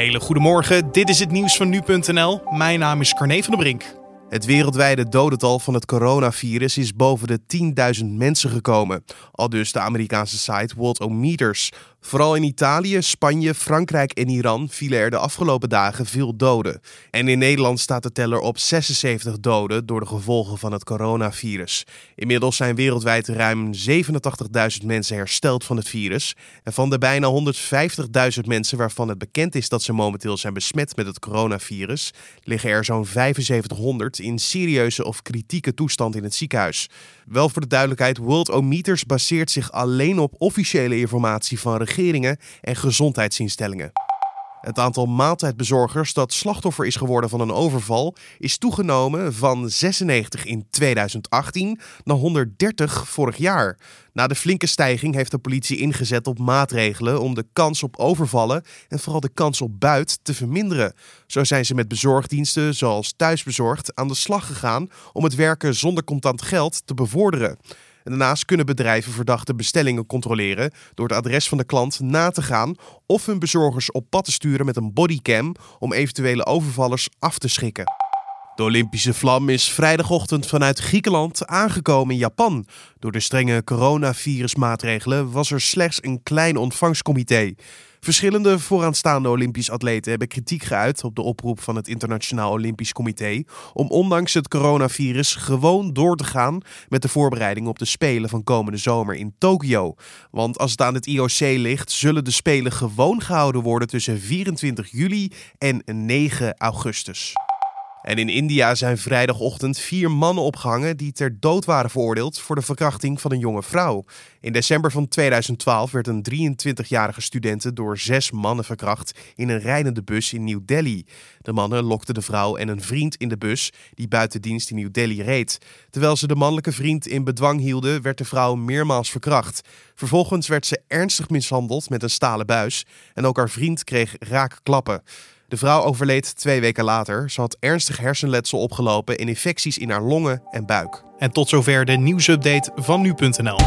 hele goede morgen. Dit is het nieuws van nu.nl. Mijn naam is Carne van der Brink. Het wereldwijde dodental van het coronavirus is boven de 10.000 mensen gekomen. Al dus de Amerikaanse site Worldometers. Vooral in Italië, Spanje, Frankrijk en Iran vielen er de afgelopen dagen veel doden. En in Nederland staat de teller op 76 doden door de gevolgen van het coronavirus. Inmiddels zijn wereldwijd ruim 87.000 mensen hersteld van het virus. En van de bijna 150.000 mensen waarvan het bekend is dat ze momenteel zijn besmet met het coronavirus, liggen er zo'n 7500 in serieuze of kritieke toestand in het ziekenhuis. Wel voor de duidelijkheid, Worldometers baseert zich alleen op officiële informatie van regeringen en gezondheidsinstellingen. Het aantal maaltijdbezorgers dat slachtoffer is geworden van een overval is toegenomen van 96 in 2018 naar 130 vorig jaar. Na de flinke stijging heeft de politie ingezet op maatregelen om de kans op overvallen en vooral de kans op buit te verminderen. Zo zijn ze met bezorgdiensten zoals Thuisbezorgd aan de slag gegaan om het werken zonder contant geld te bevorderen. En daarnaast kunnen bedrijven verdachte bestellingen controleren door het adres van de klant na te gaan of hun bezorgers op pad te sturen met een bodycam om eventuele overvallers af te schikken. De Olympische vlam is vrijdagochtend vanuit Griekenland aangekomen in Japan. Door de strenge coronavirusmaatregelen was er slechts een klein ontvangstcomité. Verschillende vooraanstaande Olympisch atleten hebben kritiek geuit op de oproep van het Internationaal Olympisch Comité om ondanks het coronavirus gewoon door te gaan met de voorbereiding op de Spelen van komende zomer in Tokio. Want als het aan het IOC ligt, zullen de Spelen gewoon gehouden worden tussen 24 juli en 9 augustus. En in India zijn vrijdagochtend vier mannen opgehangen die ter dood waren veroordeeld voor de verkrachting van een jonge vrouw. In december van 2012 werd een 23-jarige studente door zes mannen verkracht in een rijdende bus in New Delhi. De mannen lokten de vrouw en een vriend in de bus die buiten dienst in New Delhi reed. Terwijl ze de mannelijke vriend in bedwang hielden, werd de vrouw meermaals verkracht. Vervolgens werd ze ernstig mishandeld met een stalen buis en ook haar vriend kreeg raakklappen. De vrouw overleed twee weken later. Ze had ernstig hersenletsel opgelopen en infecties in haar longen en buik. En tot zover de nieuwsupdate van nu.nl.